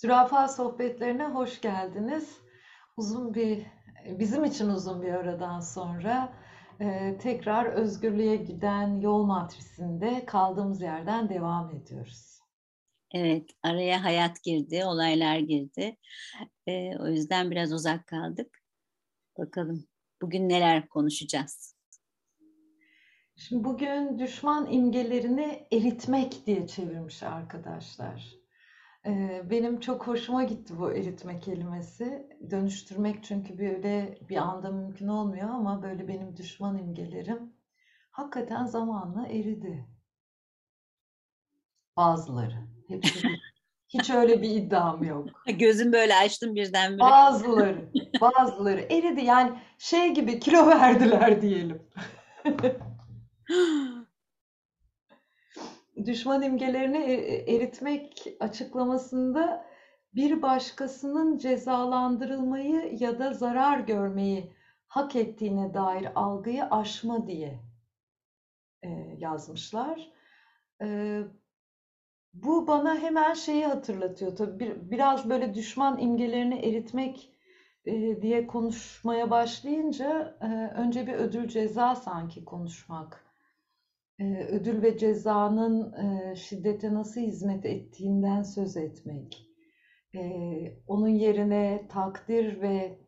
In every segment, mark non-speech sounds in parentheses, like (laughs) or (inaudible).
Zürafa sohbetlerine hoş geldiniz. Uzun bir, bizim için uzun bir aradan sonra e, tekrar özgürlüğe giden yol matrisinde kaldığımız yerden devam ediyoruz. Evet, araya hayat girdi, olaylar girdi. Ee, o yüzden biraz uzak kaldık. Bakalım bugün neler konuşacağız? Şimdi bugün düşman imgelerini eritmek diye çevirmiş arkadaşlar. Benim çok hoşuma gitti bu eritme kelimesi. Dönüştürmek çünkü böyle bir anda mümkün olmuyor ama böyle benim düşman imgelerim hakikaten zamanla eridi. Bazıları. Hepsi. Hiç öyle bir iddiam yok. (laughs) Gözüm böyle açtım birdenbire. Bazıları, (laughs) bazıları eridi. Yani şey gibi kilo verdiler diyelim. (laughs) Düşman imgelerini e, e, eritmek açıklamasında bir başkasının cezalandırılmayı ya da zarar görmeyi hak ettiğine dair algıyı aşma diye e, yazmışlar. Bu bana hemen şeyi hatırlatıyor. Tabii bir, biraz böyle düşman imgelerini eritmek diye konuşmaya başlayınca önce bir ödül ceza sanki konuşmak ödül ve cezanın şiddete nasıl hizmet ettiğinden söz etmek, onun yerine takdir ve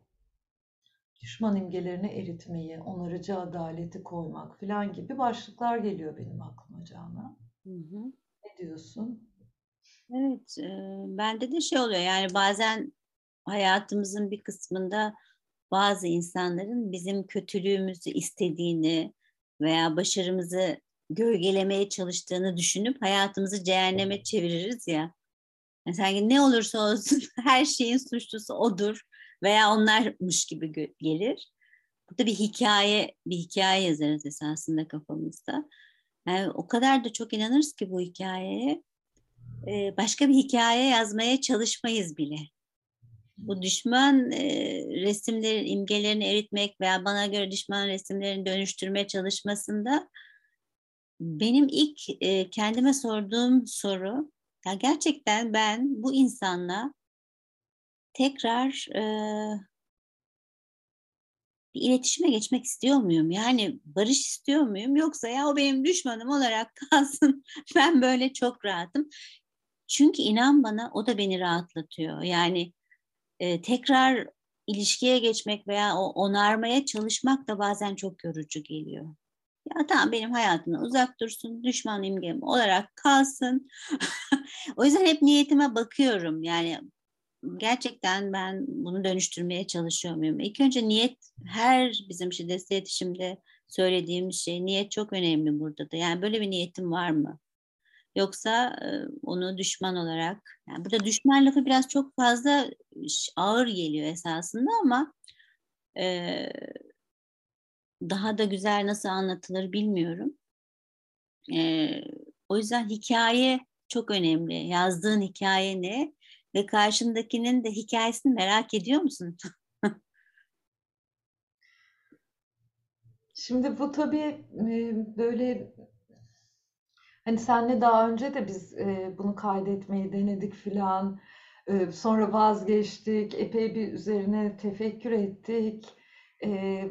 düşman imgelerini eritmeyi, onarıcı adaleti koymak falan gibi başlıklar geliyor benim aklıma Canan. Hı hı. Ne diyorsun? Evet, e, bende de şey oluyor yani bazen hayatımızın bir kısmında bazı insanların bizim kötülüğümüzü istediğini veya başarımızı gölgelemeye çalıştığını düşünüp hayatımızı cehenneme çeviririz ya. Yani sanki ne olursa olsun (laughs) her şeyin suçlusu odur veya onlarmış gibi gelir. Burada bir hikaye, bir hikaye yazarız esasında kafamızda. Yani o kadar da çok inanırız ki bu hikayeye. Başka bir hikaye yazmaya çalışmayız bile. Bu düşman e, resimlerin imgelerini eritmek veya bana göre düşman resimlerini dönüştürmeye çalışmasında benim ilk e, kendime sorduğum soru ya gerçekten ben bu insanla tekrar e, bir iletişime geçmek istiyor muyum? Yani barış istiyor muyum? Yoksa ya o benim düşmanım olarak (laughs) kalsın. ben böyle çok rahatım. Çünkü inan bana o da beni rahatlatıyor. Yani e, tekrar ilişkiye geçmek veya o onarmaya çalışmak da bazen çok yorucu geliyor. Ya tamam benim hayatımdan uzak dursun, düşman imgem olarak kalsın. (laughs) o yüzden hep niyetime bakıyorum. Yani gerçekten ben bunu dönüştürmeye çalışıyor muyum? İlk önce niyet her bizim şiddetli iletişimde söylediğimiz şey niyet çok önemli burada da. Yani böyle bir niyetim var mı? Yoksa onu düşman olarak yani burada düşman lafı biraz çok fazla ağır geliyor esasında ama e, daha da güzel nasıl anlatılır bilmiyorum. Ee, o yüzden hikaye çok önemli. Yazdığın hikaye ne ve karşındakinin de hikayesini merak ediyor musun? (laughs) Şimdi bu tabii böyle hani senle daha önce de biz bunu kaydetmeyi denedik filan. Sonra vazgeçtik, epey bir üzerine tefekkür ettik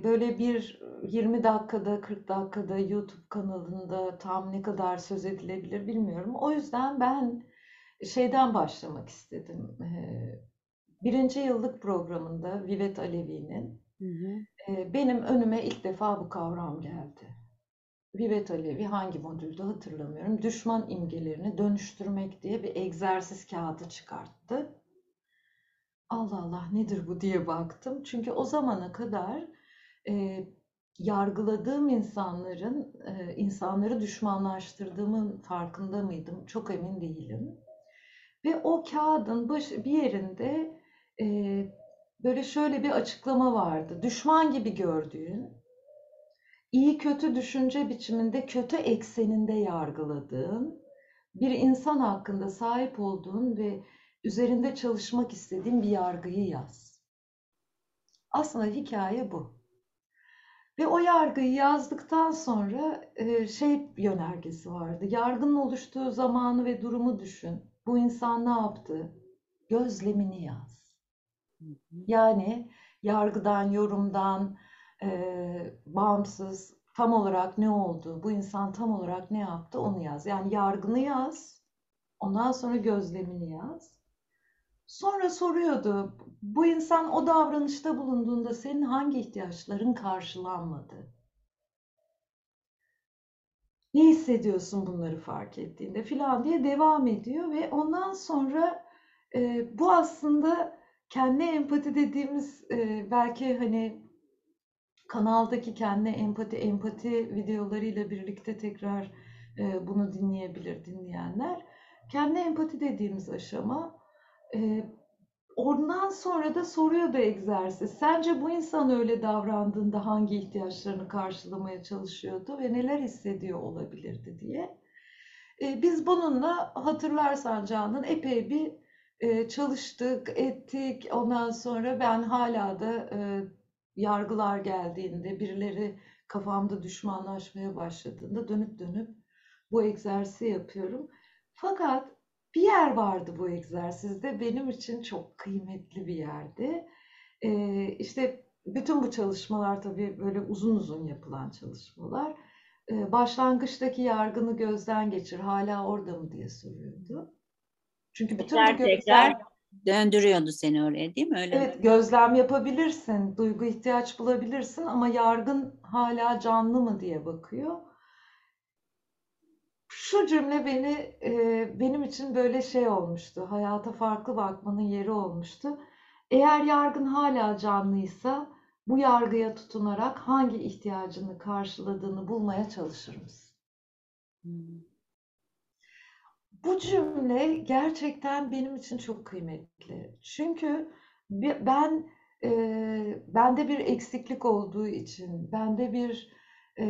böyle bir 20 dakikada 40 dakikada YouTube kanalında tam ne kadar söz edilebilir bilmiyorum. O yüzden ben şeyden başlamak istedim. Birinci yıllık programında Vivet Alevi'nin benim önüme ilk defa bu kavram geldi. Vivet Alevi hangi modülde hatırlamıyorum. Düşman imgelerini dönüştürmek diye bir egzersiz kağıdı çıkarttı. Allah Allah nedir bu diye baktım. Çünkü o zamana kadar e, yargıladığım insanların e, insanları düşmanlaştırdığımın farkında mıydım? Çok emin değilim. Ve o kağıdın baş, bir yerinde e, böyle şöyle bir açıklama vardı. Düşman gibi gördüğün, iyi kötü düşünce biçiminde kötü ekseninde yargıladığın bir insan hakkında sahip olduğun ve üzerinde çalışmak istediğin bir yargıyı yaz. Aslında hikaye bu. Ve o yargıyı yazdıktan sonra e, şey yönergesi vardı. Yargının oluştuğu zamanı ve durumu düşün. Bu insan ne yaptı? gözlemini yaz. Yani yargıdan, yorumdan e, bağımsız tam olarak ne oldu, bu insan tam olarak ne yaptı onu yaz. Yani yargını yaz, ondan sonra gözlemini yaz. Sonra soruyordu, bu insan o davranışta bulunduğunda senin hangi ihtiyaçların karşılanmadı? Ne hissediyorsun bunları fark ettiğinde filan diye devam ediyor ve ondan sonra e, bu aslında kendi empati dediğimiz e, belki hani kanaldaki kendi empati empati videolarıyla birlikte tekrar e, bunu dinleyebilir dinleyenler. Kendi empati dediğimiz aşama e, ondan sonra da soruyor da egzersiz. Sence bu insan öyle davrandığında hangi ihtiyaçlarını karşılamaya çalışıyordu ve neler hissediyor olabilirdi diye. E, biz bununla hatırlarsan Canan epey bir e, çalıştık, ettik. Ondan sonra ben hala da e, yargılar geldiğinde, birileri kafamda düşmanlaşmaya başladığında dönüp dönüp bu egzersizi yapıyorum. Fakat bir yer vardı bu egzersizde benim için çok kıymetli bir yerdi. Ee, işte bütün bu çalışmalar tabii böyle uzun uzun yapılan çalışmalar. Ee, başlangıçtaki yargını gözden geçir, hala orada mı diye soruyordu. Çünkü bütün tekrar, bu gözlem... tekrar döndürüyordu seni oraya değil mi? Öyle evet, mi? gözlem yapabilirsin, duygu ihtiyaç bulabilirsin ama yargın hala canlı mı diye bakıyor. Şu cümle beni e, benim için böyle şey olmuştu. Hayata farklı bakmanın yeri olmuştu. Eğer yargın hala canlıysa bu yargıya tutunarak hangi ihtiyacını karşıladığını bulmaya çalışır mısın? Hmm. Bu cümle gerçekten benim için çok kıymetli. Çünkü ben e, bende bir eksiklik olduğu için, bende bir e,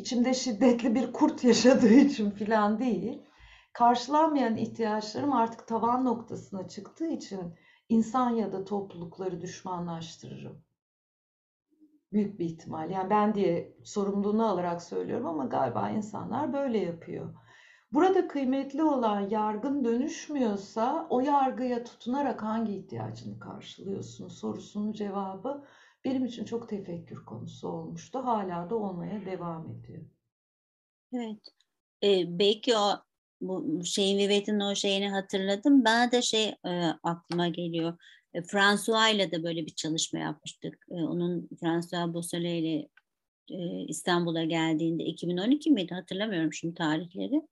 içimde şiddetli bir kurt (laughs) yaşadığı için filan değil, karşılanmayan ihtiyaçlarım artık tavan noktasına çıktığı için insan ya da toplulukları düşmanlaştırırım. Büyük bir ihtimal. Yani ben diye sorumluluğunu alarak söylüyorum ama galiba insanlar böyle yapıyor. Burada kıymetli olan yargın dönüşmüyorsa o yargıya tutunarak hangi ihtiyacını karşılıyorsun sorusunun cevabı benim için çok tefekkür konusu olmuştu. Hala da olmaya devam ediyor. Evet. Ee, belki o bu şeyin Vivet'in o şeyini hatırladım. Bana da şey e, aklıma geliyor. E, François ile de böyle bir çalışma yapmıştık. E, onun François Beausoleil ile e, İstanbul'a geldiğinde 2012 miydi hatırlamıyorum şimdi tarihleri.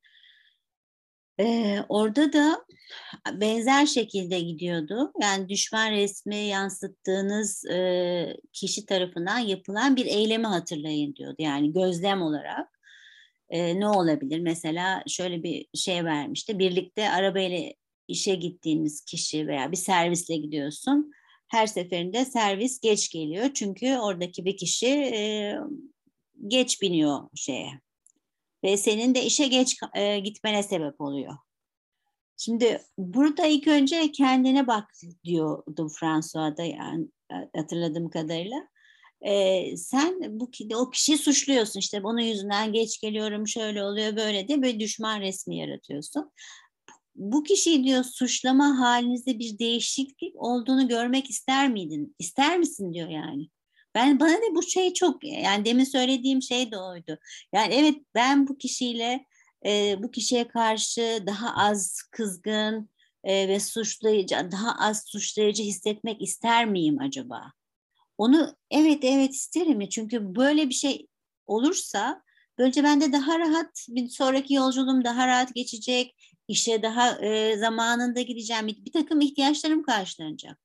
Ee, orada da benzer şekilde gidiyordu. Yani düşman resmi yansıttığınız e, kişi tarafından yapılan bir eylemi hatırlayın diyordu. Yani gözlem olarak e, ne olabilir? Mesela şöyle bir şey vermişti. Birlikte arabayla işe gittiğiniz kişi veya bir servisle gidiyorsun. Her seferinde servis geç geliyor. Çünkü oradaki bir kişi e, geç biniyor şeye ve senin de işe geç e, gitmene sebep oluyor. Şimdi burada ilk önce kendine bak diyordu François'da yani hatırladığım kadarıyla. Ee, sen bu o kişiyi suçluyorsun işte onun yüzünden geç geliyorum şöyle oluyor böyle diye böyle düşman resmi yaratıyorsun. Bu kişiyi diyor suçlama halinizde bir değişiklik olduğunu görmek ister miydin? İster misin diyor yani. Ben bana da bu şey çok yani demin söylediğim şey de oydu. Yani evet ben bu kişiyle e, bu kişiye karşı daha az kızgın e, ve suçlayıcı, daha az suçlayıcı hissetmek ister miyim acaba? Onu evet evet isterim ya çünkü böyle bir şey olursa böylece ben de daha rahat bir sonraki yolculuğum daha rahat geçecek, işe daha e, zamanında gideceğim, bir, takım ihtiyaçlarım karşılanacak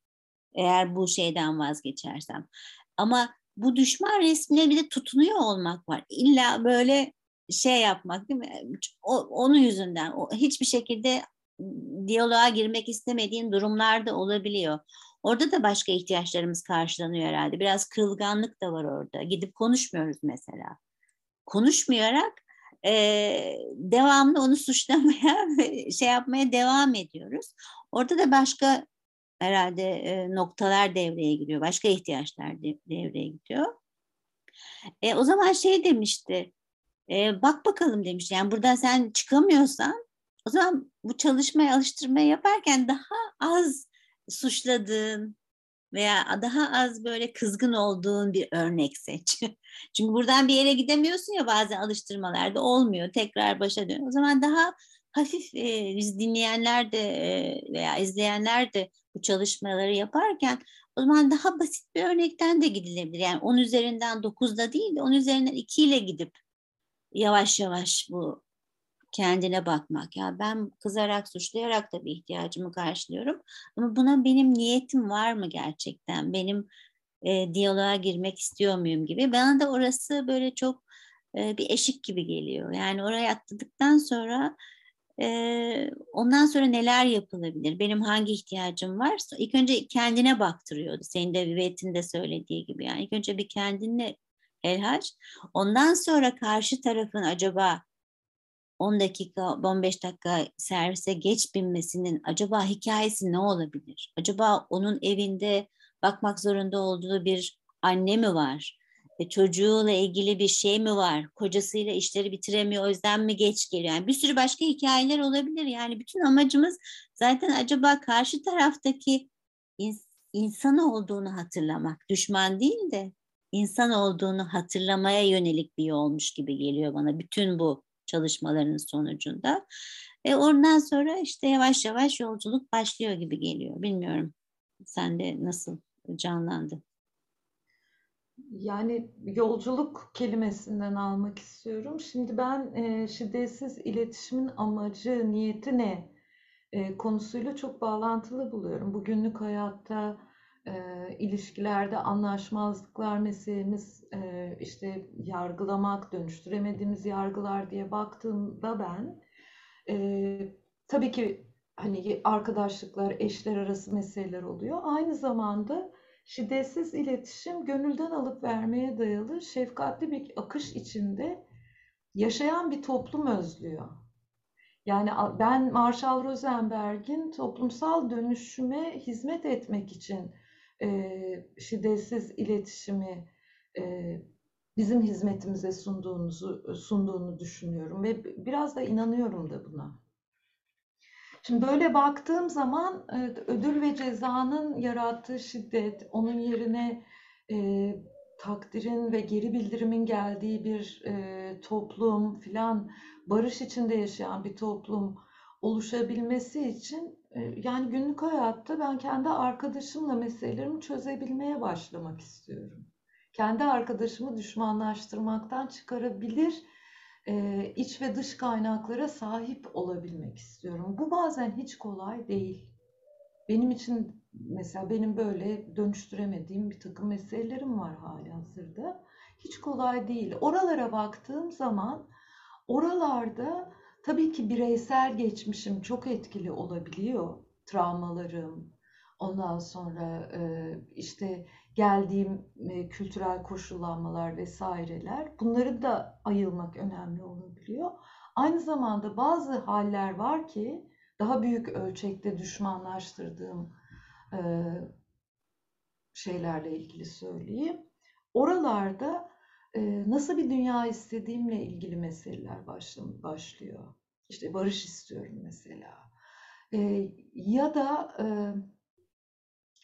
eğer bu şeyden vazgeçersem. Ama bu düşman resmine bir de tutunuyor olmak var. İlla böyle şey yapmak değil mi? O, onun yüzünden o, hiçbir şekilde diyaloğa girmek istemediğin durumlar da olabiliyor. Orada da başka ihtiyaçlarımız karşılanıyor herhalde. Biraz kırılganlık da var orada. Gidip konuşmuyoruz mesela. Konuşmayarak e, devamlı onu suçlamaya (laughs) şey yapmaya devam ediyoruz. Orada da başka herhalde e, noktalar devreye giriyor. Başka ihtiyaçlar de, devreye gidiyor. E, o zaman şey demişti. E, bak bakalım demiş. Yani burada sen çıkamıyorsan o zaman bu çalışmaya alıştırmayı yaparken daha az suçladığın veya daha az böyle kızgın olduğun bir örnek seç. (laughs) Çünkü buradan bir yere gidemiyorsun ya bazen alıştırmalarda olmuyor. Tekrar başa dön. O zaman daha hafif e, biz dinleyenler de e, veya izleyenler de bu çalışmaları yaparken o zaman daha basit bir örnekten de gidilebilir. Yani 10 üzerinden 9'da değil de 10 üzerinden 2 ile gidip yavaş yavaş bu kendine bakmak. Ya ben kızarak, suçlayarak da bir ihtiyacımı karşılıyorum. Ama buna benim niyetim var mı gerçekten? Benim e, diyaloğa girmek istiyor muyum gibi. Bana da orası böyle çok e, bir eşik gibi geliyor. Yani oraya atladıktan sonra ondan sonra neler yapılabilir? Benim hangi ihtiyacım varsa ilk önce kendine baktırıyordu. Senin de Vivet'in de söylediği gibi. Yani ilk önce bir kendine elhaç. Ondan sonra karşı tarafın acaba 10 dakika, 15 dakika servise geç binmesinin acaba hikayesi ne olabilir? Acaba onun evinde bakmak zorunda olduğu bir anne mi var? E, çocuğuyla ilgili bir şey mi var? Kocasıyla işleri bitiremiyor o yüzden mi geç geliyor? Yani bir sürü başka hikayeler olabilir. Yani bütün amacımız zaten acaba karşı taraftaki ins- insan olduğunu hatırlamak. Düşman değil de insan olduğunu hatırlamaya yönelik bir yolmuş gibi geliyor bana bütün bu çalışmalarının sonucunda. E ondan sonra işte yavaş yavaş yolculuk başlıyor gibi geliyor. Bilmiyorum sen de nasıl canlandı? Yani yolculuk kelimesinden almak istiyorum. Şimdi ben e, şiddetsiz iletişimin amacı, niyeti ne e, konusuyla çok bağlantılı buluyorum. Bugünlük hayatta, e, ilişkilerde anlaşmazlıklar meselemiz, e, işte yargılamak, dönüştüremediğimiz yargılar diye baktığımda ben, e, tabii ki hani arkadaşlıklar, eşler arası meseleler oluyor. Aynı zamanda Şiddetsiz iletişim gönülden alıp vermeye dayalı şefkatli bir akış içinde yaşayan bir toplum özlüyor. Yani ben Marshall Rosenberg'in toplumsal dönüşüme hizmet etmek için e, şiddetsiz iletişimi e, bizim hizmetimize sunduğunuzu sunduğunu düşünüyorum ve biraz da inanıyorum da buna. Şimdi böyle baktığım zaman ödül ve cezanın yarattığı şiddet, onun yerine e, takdirin ve geri bildirimin geldiği bir e, toplum filan, barış içinde yaşayan bir toplum oluşabilmesi için e, yani günlük hayatta ben kendi arkadaşımla meselelerimi çözebilmeye başlamak istiyorum. Kendi arkadaşımı düşmanlaştırmaktan çıkarabilir iç ve dış kaynaklara sahip olabilmek istiyorum. Bu bazen hiç kolay değil. Benim için mesela benim böyle dönüştüremediğim bir takım meselelerim var hali hazırda. Hiç kolay değil. Oralara baktığım zaman oralarda tabii ki bireysel geçmişim çok etkili olabiliyor. Travmalarım, ondan sonra işte geldiğim e, kültürel koşullanmalar vesaireler bunları da ayılmak önemli olabiliyor. Aynı zamanda bazı haller var ki daha büyük ölçekte düşmanlaştırdığım e, şeylerle ilgili söyleyeyim. Oralarda e, nasıl bir dünya istediğimle ilgili meseleler başlıyor. İşte barış istiyorum mesela. Ya da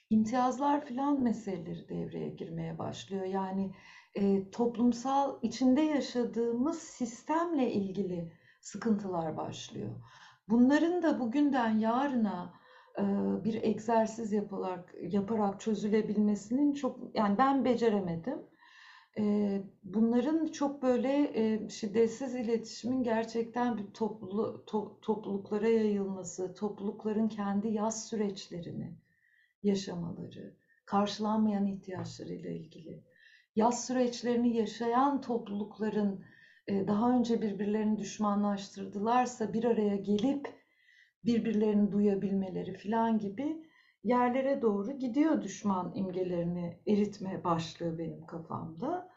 imtiyazlar filan meseleleri devreye girmeye başlıyor. Yani e, toplumsal içinde yaşadığımız sistemle ilgili sıkıntılar başlıyor. Bunların da bugünden yarına e, bir egzersiz yaparak yaparak çözülebilmesinin çok yani ben beceremedim. E, bunların çok böyle e, şiddetsiz iletişimin gerçekten bir toplu, to, topluluklara yayılması, toplulukların kendi yaz süreçlerini yaşamaları, karşılanmayan ihtiyaçlarıyla ilgili. Yaz süreçlerini yaşayan toplulukların e, daha önce birbirlerini düşmanlaştırdılarsa bir araya gelip birbirlerini duyabilmeleri falan gibi yerlere doğru gidiyor düşman imgelerini eritme başlığı benim kafamda.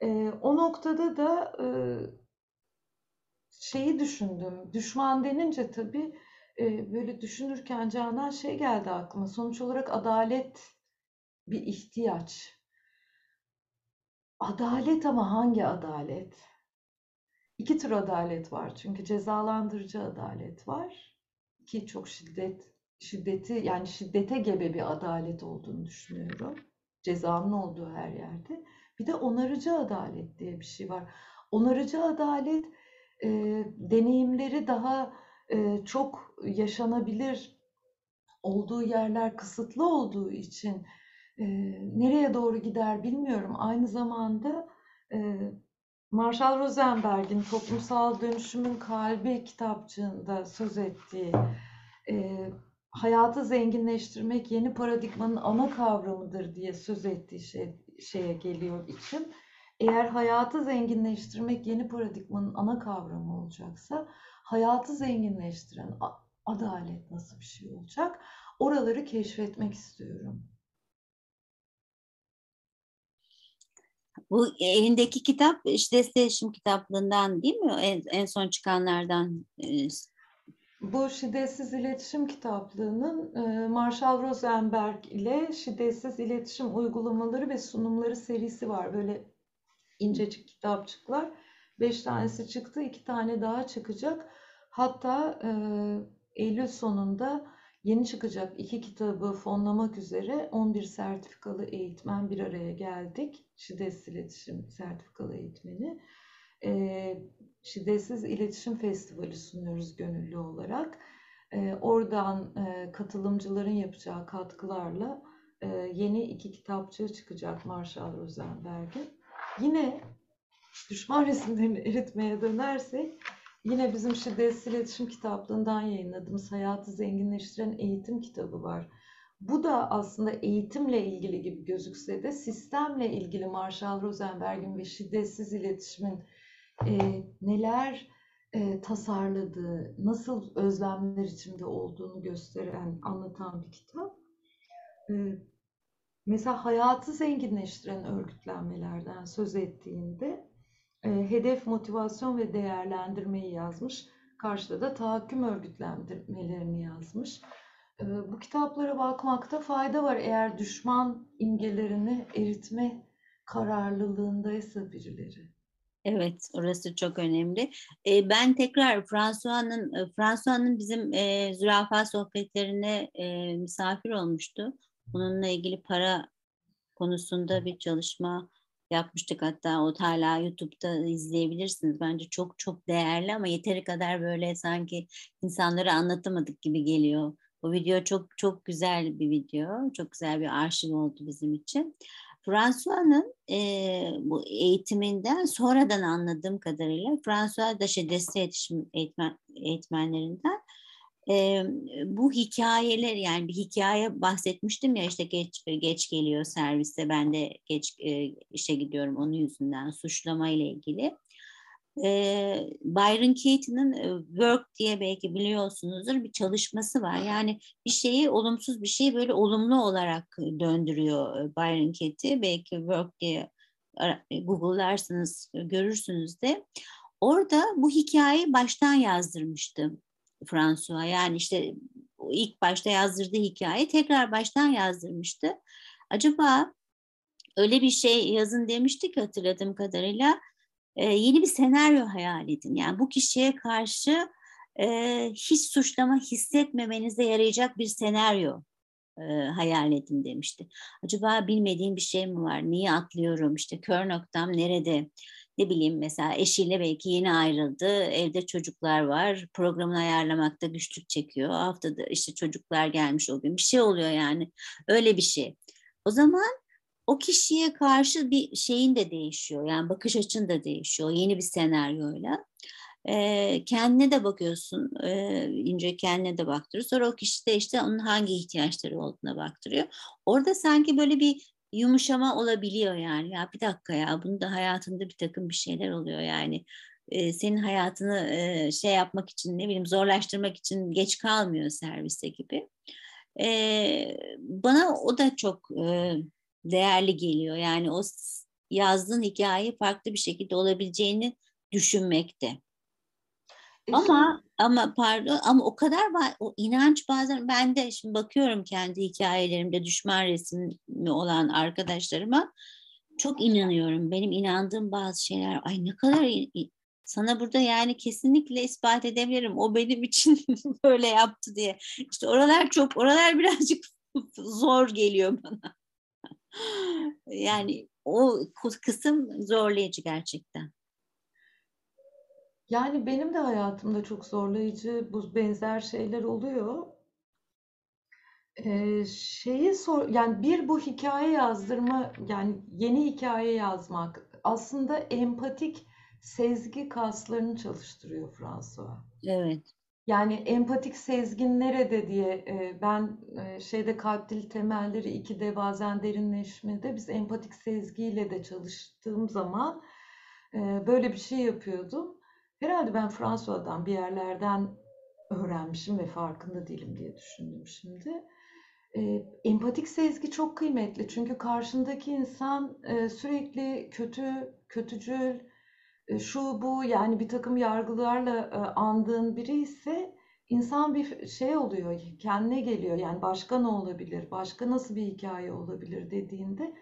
E, o noktada da e, şeyi düşündüm. Düşman denince tabii e, böyle düşünürken Canan şey geldi aklıma. Sonuç olarak adalet bir ihtiyaç. Adalet ama hangi adalet? iki tür adalet var. Çünkü cezalandırıcı adalet var ki çok şiddet şiddeti yani şiddete gebe bir adalet olduğunu düşünüyorum. Cezanın olduğu her yerde. Bir de onarıcı adalet diye bir şey var. Onarıcı adalet e, deneyimleri daha e, çok yaşanabilir olduğu yerler kısıtlı olduğu için e, nereye doğru gider bilmiyorum. Aynı zamanda e, Marshall Rosenberg'in Toplumsal Dönüşümün Kalbi kitapçığında söz ettiği e, hayatı zenginleştirmek yeni paradigmanın ana kavramıdır diye söz ettiği şey, şeye geliyor için. Eğer hayatı zenginleştirmek yeni paradigmanın ana kavramı olacaksa hayatı zenginleştiren adalet nasıl bir şey olacak? Oraları keşfetmek istiyorum. Bu elindeki kitap işte iletişim kitaplığından değil mi? En, en son çıkanlardan. E, Bu Şiddetsiz İletişim kitaplığının e, Marshall Rosenberg ile Şiddetsiz İletişim Uygulamaları ve Sunumları serisi var. Böyle incecik kitapçıklar. Beş tanesi çıktı, iki tane daha çıkacak. Hatta e, Eylül sonunda yeni çıkacak iki kitabı fonlamak üzere 11 sertifikalı eğitmen bir araya geldik. Şiddetsiz İletişim Sertifikalı Eğitmeni. E, Şiddetsiz İletişim Festivali sunuyoruz gönüllü olarak. E, oradan e, katılımcıların yapacağı katkılarla e, yeni iki kitapçığı çıkacak Marshall Rosenberg'in. Yine düşman resimlerini eritmeye dönersek yine bizim şiddetsiz iletişim kitaplığından yayınladığımız Hayatı Zenginleştiren Eğitim kitabı var. Bu da aslında eğitimle ilgili gibi gözükse de sistemle ilgili Marshall Rosenberg'in ve şiddetsiz iletişimin e, neler e, tasarladığı, nasıl özlemler içinde olduğunu gösteren, anlatan bir kitap. E, mesela hayatı zenginleştiren örgütlenmelerden söz ettiğinde hedef, motivasyon ve değerlendirmeyi yazmış. Karşıda da tahakküm örgütlendirmelerini yazmış. E, bu kitaplara bakmakta fayda var eğer düşman imgelerini eritme kararlılığındaysa birileri. Evet, orası çok önemli. E, ben tekrar François'nın e, François'nın bizim e, zürafa sohbetlerine e, misafir olmuştu. Bununla ilgili para konusunda bir çalışma yapmıştık hatta o hala YouTube'da izleyebilirsiniz. Bence çok çok değerli ama yeteri kadar böyle sanki insanlara anlatamadık gibi geliyor. Bu video çok çok güzel bir video. Çok güzel bir arşiv oldu bizim için. François'ın e, bu eğitiminden sonradan anladığım kadarıyla François da destek iletişim eğitmen, eğitmenlerinden e, bu hikayeler yani bir hikaye bahsetmiştim ya işte geç geç geliyor serviste ben de geç e, işe gidiyorum onun yüzünden suçlama ile ilgili. E, Byron Katie'nin Work diye belki biliyorsunuzdur bir çalışması var. Yani bir şeyi olumsuz bir şeyi böyle olumlu olarak döndürüyor Byron Katie. Belki Work diye Google'larsınız görürsünüz de. Orada bu hikayeyi baştan yazdırmıştım François. Yani işte ilk başta yazdırdığı hikaye tekrar baştan yazdırmıştı. Acaba öyle bir şey yazın demiştik hatırladığım kadarıyla e, yeni bir senaryo hayal edin. Yani bu kişiye karşı e, hiç suçlama hissetmemenize yarayacak bir senaryo e, hayal edin demişti. Acaba bilmediğim bir şey mi var? Niye atlıyorum? İşte kör noktam nerede? Ne bileyim mesela eşiyle belki yeni ayrıldı. Evde çocuklar var. Programını ayarlamakta güçlük çekiyor. Haftada işte çocuklar gelmiş o gün. Bir şey oluyor yani. Öyle bir şey. O zaman o kişiye karşı bir şeyin de değişiyor. Yani bakış açın da değişiyor. Yeni bir senaryoyla. E, kendine de bakıyorsun. E, ince kendine de baktırıyor. Sonra o kişi de işte onun hangi ihtiyaçları olduğuna baktırıyor. Orada sanki böyle bir yumuşama olabiliyor yani. Ya bir dakika ya bunun da hayatında bir takım bir şeyler oluyor yani. E, senin hayatını e, şey yapmak için ne bileyim zorlaştırmak için geç kalmıyor serviste gibi. E, bana o da çok e, değerli geliyor. Yani o yazdığın hikaye farklı bir şekilde olabileceğini düşünmekte. Ama ama pardon ama o kadar o inanç bazen ben de şimdi bakıyorum kendi hikayelerimde düşman resmi olan arkadaşlarıma çok inanıyorum. Benim inandığım bazı şeyler ay ne kadar sana burada yani kesinlikle ispat edebilirim. O benim için (laughs) böyle yaptı diye. İşte oralar çok, oralar (laughs) birazcık zor geliyor bana. (laughs) Yani o kısım zorlayıcı gerçekten. Yani benim de hayatımda çok zorlayıcı bu benzer şeyler oluyor. Ee, şeyi sor, yani bir bu hikaye yazdırma, yani yeni hikaye yazmak aslında empatik sezgi kaslarını çalıştırıyor François. Evet. Yani empatik sezgin nerede diye e, ben e, şeyde kalp dil temelleri 2'de bazen derinleşmede biz empatik sezgiyle de çalıştığım zaman e, böyle bir şey yapıyordum. Herhalde ben François'dan bir yerlerden öğrenmişim ve farkında değilim diye düşündüm şimdi. Empatik sezgi çok kıymetli çünkü karşındaki insan sürekli kötü, kötücül, şu bu yani bir takım yargılarla andığın biri ise insan bir şey oluyor, kendine geliyor. Yani başka ne olabilir, başka nasıl bir hikaye olabilir dediğinde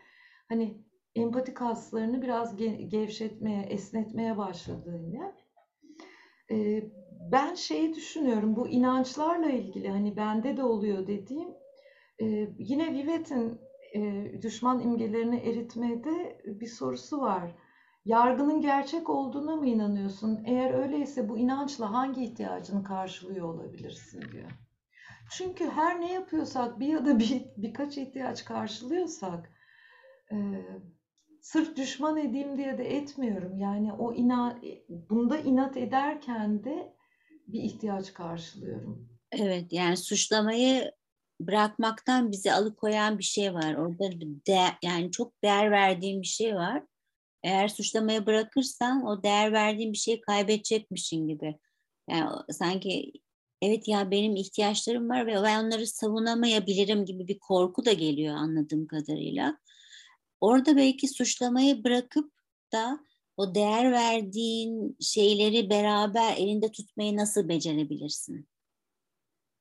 hani empati kaslarını biraz gevşetmeye, esnetmeye başladığın yer. Ben şeyi düşünüyorum, bu inançlarla ilgili hani bende de oluyor dediğim yine Vivet'in düşman imgelerini eritmede bir sorusu var. Yargının gerçek olduğuna mı inanıyorsun? Eğer öyleyse bu inançla hangi ihtiyacını karşılıyor olabilirsin diyor. Çünkü her ne yapıyorsak bir ya da bir, birkaç ihtiyaç karşılıyorsak sırf düşman edeyim diye de etmiyorum. Yani o ina, bunda inat ederken de bir ihtiyaç karşılıyorum. Evet yani suçlamayı bırakmaktan bizi alıkoyan bir şey var. Orada de, yani çok değer verdiğim bir şey var. Eğer suçlamaya bırakırsan o değer verdiğin bir şeyi kaybedecekmişin gibi. Yani sanki evet ya benim ihtiyaçlarım var ve ben onları savunamayabilirim gibi bir korku da geliyor anladığım kadarıyla. Orada belki suçlamayı bırakıp da o değer verdiğin şeyleri beraber elinde tutmayı nasıl becerebilirsin?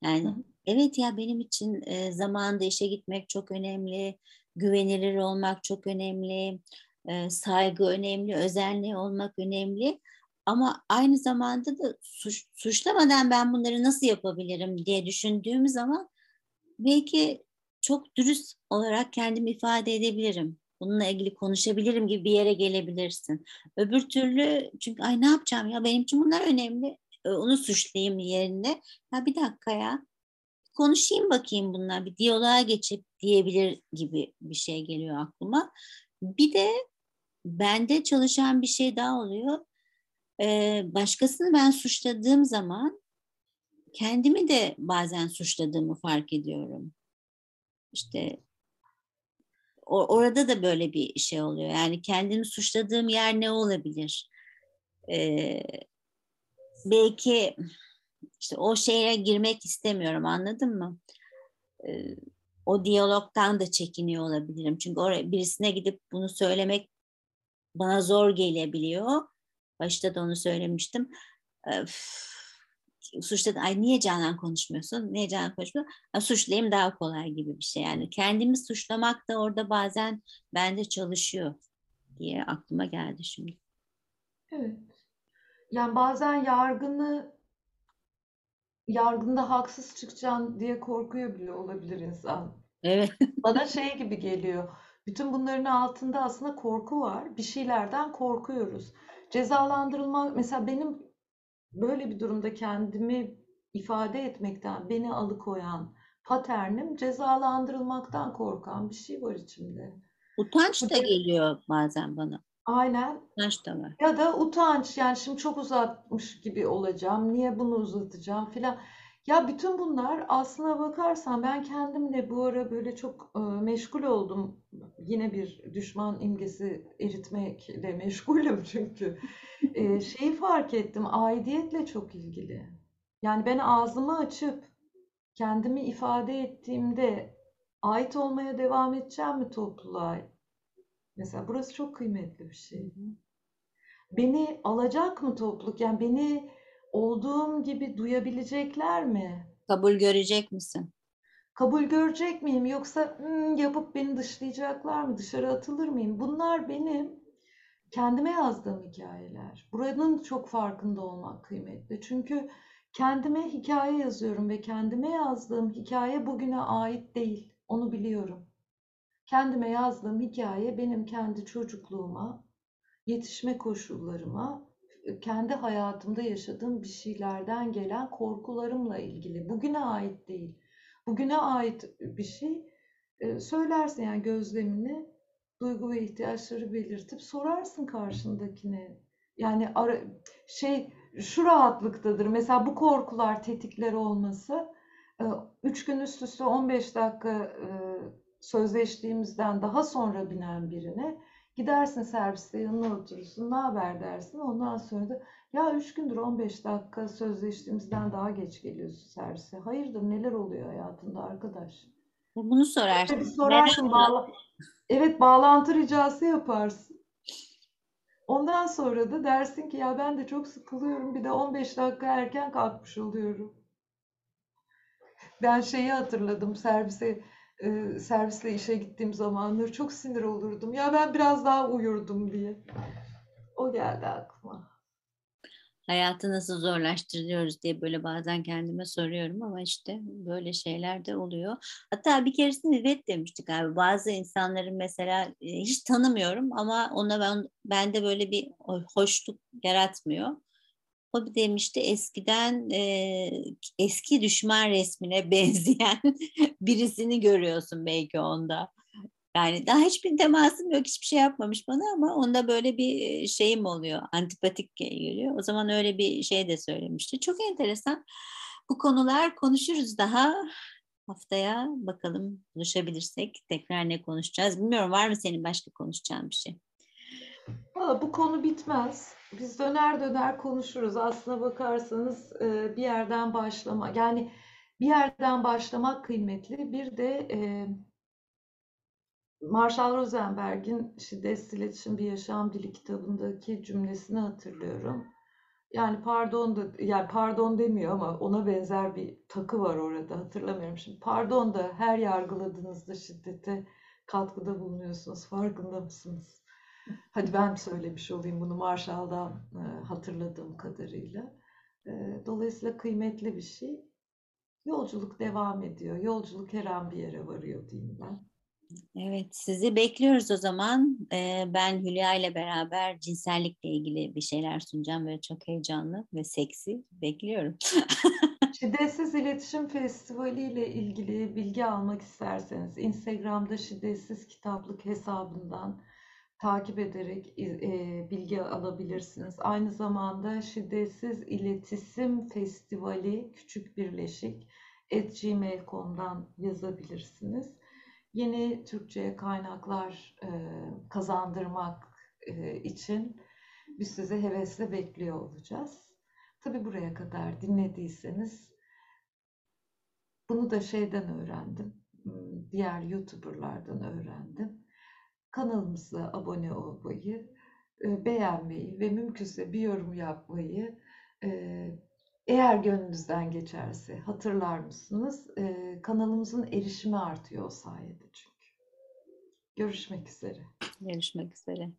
Yani evet ya benim için e, zamanında işe gitmek çok önemli, güvenilir olmak çok önemli, e, saygı önemli, özenli olmak önemli. Ama aynı zamanda da suç, suçlamadan ben bunları nasıl yapabilirim diye düşündüğüm zaman belki çok dürüst olarak kendimi ifade edebilirim. Bununla ilgili konuşabilirim gibi bir yere gelebilirsin. Öbür türlü çünkü ay ne yapacağım ya benim için bunlar önemli. Onu suçlayayım yerine. Ya bir dakika ya konuşayım bakayım bunlar bir diyaloğa geçip diyebilir gibi bir şey geliyor aklıma. Bir de bende çalışan bir şey daha oluyor. Ee, başkasını ben suçladığım zaman kendimi de bazen suçladığımı fark ediyorum. İşte orada da böyle bir şey oluyor. Yani kendimi suçladığım yer ne olabilir? Ee, belki işte o şeye girmek istemiyorum anladın mı? Ee, o diyalogtan da çekiniyor olabilirim. Çünkü oraya birisine gidip bunu söylemek bana zor gelebiliyor. Başta da onu söylemiştim. Suçladı, ay niye Canan konuşmuyorsun? Niye Canan konuşmuyor? Ha, suçlayayım daha kolay gibi bir şey. Yani kendimi suçlamak da orada bazen bende çalışıyor diye aklıma geldi şimdi. Evet. Yani bazen yargını yargında haksız çıkacaksın diye korkuyor bile olabilir insan. Evet. (laughs) Bana şey gibi geliyor. Bütün bunların altında aslında korku var. Bir şeylerden korkuyoruz. Cezalandırılma mesela benim böyle bir durumda kendimi ifade etmekten beni alıkoyan paternim cezalandırılmaktan korkan bir şey var içimde. Utanç da geliyor bazen bana. Aynen. Utanç da var. Ya da utanç yani şimdi çok uzatmış gibi olacağım. Niye bunu uzatacağım filan. Ya bütün bunlar aslına bakarsan ben kendimle bu ara böyle çok e, meşgul oldum. Yine bir düşman imgesi eritmekle meşgulüm (laughs) çünkü. E, şeyi fark ettim aidiyetle çok ilgili. Yani ben ağzımı açıp kendimi ifade ettiğimde ait olmaya devam edeceğim mi topluluğa? Mesela burası çok kıymetli bir şey. Beni alacak mı topluluk? Yani beni olduğum gibi duyabilecekler mi? Kabul görecek misin? Kabul görecek miyim? Yoksa hmm, yapıp beni dışlayacaklar mı? Dışarı atılır mıyım? Bunlar benim kendime yazdığım hikayeler. Buranın çok farkında olmak kıymetli. Çünkü kendime hikaye yazıyorum ve kendime yazdığım hikaye bugüne ait değil. Onu biliyorum. Kendime yazdığım hikaye benim kendi çocukluğuma, yetişme koşullarıma, kendi hayatımda yaşadığım bir şeylerden gelen korkularımla ilgili. Bugüne ait değil. Bugüne ait bir şey e, söylersin yani gözlemini, duygu ve ihtiyaçları belirtip sorarsın karşındakine. Yani ara, şey şu rahatlıktadır. Mesela bu korkular tetikler olması, e, üç gün üst üste 15 dakika e, sözleştiğimizden daha sonra binen birine gidersin serviste yanına oturursun, ne haber dersin. Ondan sonra da ya 3 gündür 15 dakika sözleştiğimizden daha geç geliyorsun servise. Hayırdır neler oluyor hayatında arkadaş? Bunu sorarsın. Bir sorarsın bağla evet bağlantı ricası yaparsın. Ondan sonra da dersin ki ya ben de çok sıkılıyorum bir de 15 dakika erken kalkmış oluyorum. Ben şeyi hatırladım servise e, servisle işe gittiğim zamanları çok sinir olurdum. Ya ben biraz daha uyurdum diye. O geldi aklıma. Hayatı nasıl zorlaştırıyoruz diye böyle bazen kendime soruyorum ama işte böyle şeyler de oluyor. Hatta bir keresinde evet demiştik abi. Bazı insanların mesela e, hiç tanımıyorum ama ona ben bende böyle bir hoşluk yaratmıyor. O demişti eskiden e, eski düşman resmine (laughs) benzeyen birisini görüyorsun belki onda. Yani daha hiçbir temasım yok, hiçbir şey yapmamış bana ama onda böyle bir şeyim oluyor, antipatik geliyor. O zaman öyle bir şey de söylemişti. Çok enteresan. Bu konular konuşuruz daha. Haftaya bakalım buluşabilirsek tekrar ne konuşacağız. Bilmiyorum var mı senin başka konuşacağın bir şey? Valla bu konu bitmez. Biz döner döner konuşuruz. Aslına bakarsanız bir yerden başlama. Yani bir yerden başlamak kıymetli. Bir de Marshall Rosenberg'in Şiddetsiz İletişim Bir Yaşam Dili kitabındaki cümlesini hatırlıyorum. Yani pardon da yani pardon demiyor ama ona benzer bir takı var orada hatırlamıyorum şimdi. Pardon da her yargıladığınızda şiddete katkıda bulunuyorsunuz. Farkında mısınız? Hadi ben söylemiş olayım bunu Marshall'dan e, hatırladığım kadarıyla. E, dolayısıyla kıymetli bir şey. Yolculuk devam ediyor. Yolculuk her an bir yere varıyor diyeyim ben. Evet, sizi bekliyoruz o zaman. Ee, ben Hülya ile beraber cinsellikle ilgili bir şeyler sunacağım. Böyle çok heyecanlı ve seksi. Bekliyorum. (laughs) Şiddetsiz İletişim Festivali ile ilgili bilgi almak isterseniz Instagram'da Şiddetsiz Kitaplık hesabından takip ederek e, bilgi alabilirsiniz. Aynı zamanda Şiddetsiz İletişim Festivali Küçük Birleşik gmail.com'dan yazabilirsiniz yeni Türkçe kaynaklar e, kazandırmak e, için biz sizi hevesle bekliyor olacağız. Tabi buraya kadar dinlediyseniz bunu da şeyden öğrendim. Hmm, diğer YouTuber'lardan öğrendim. Kanalımıza abone olmayı, e, beğenmeyi ve mümkünse bir yorum yapmayı eğer gönlünüzden geçerse hatırlar mısınız? Ee, kanalımızın erişimi artıyor o sayede çünkü. Görüşmek üzere. Görüşmek üzere.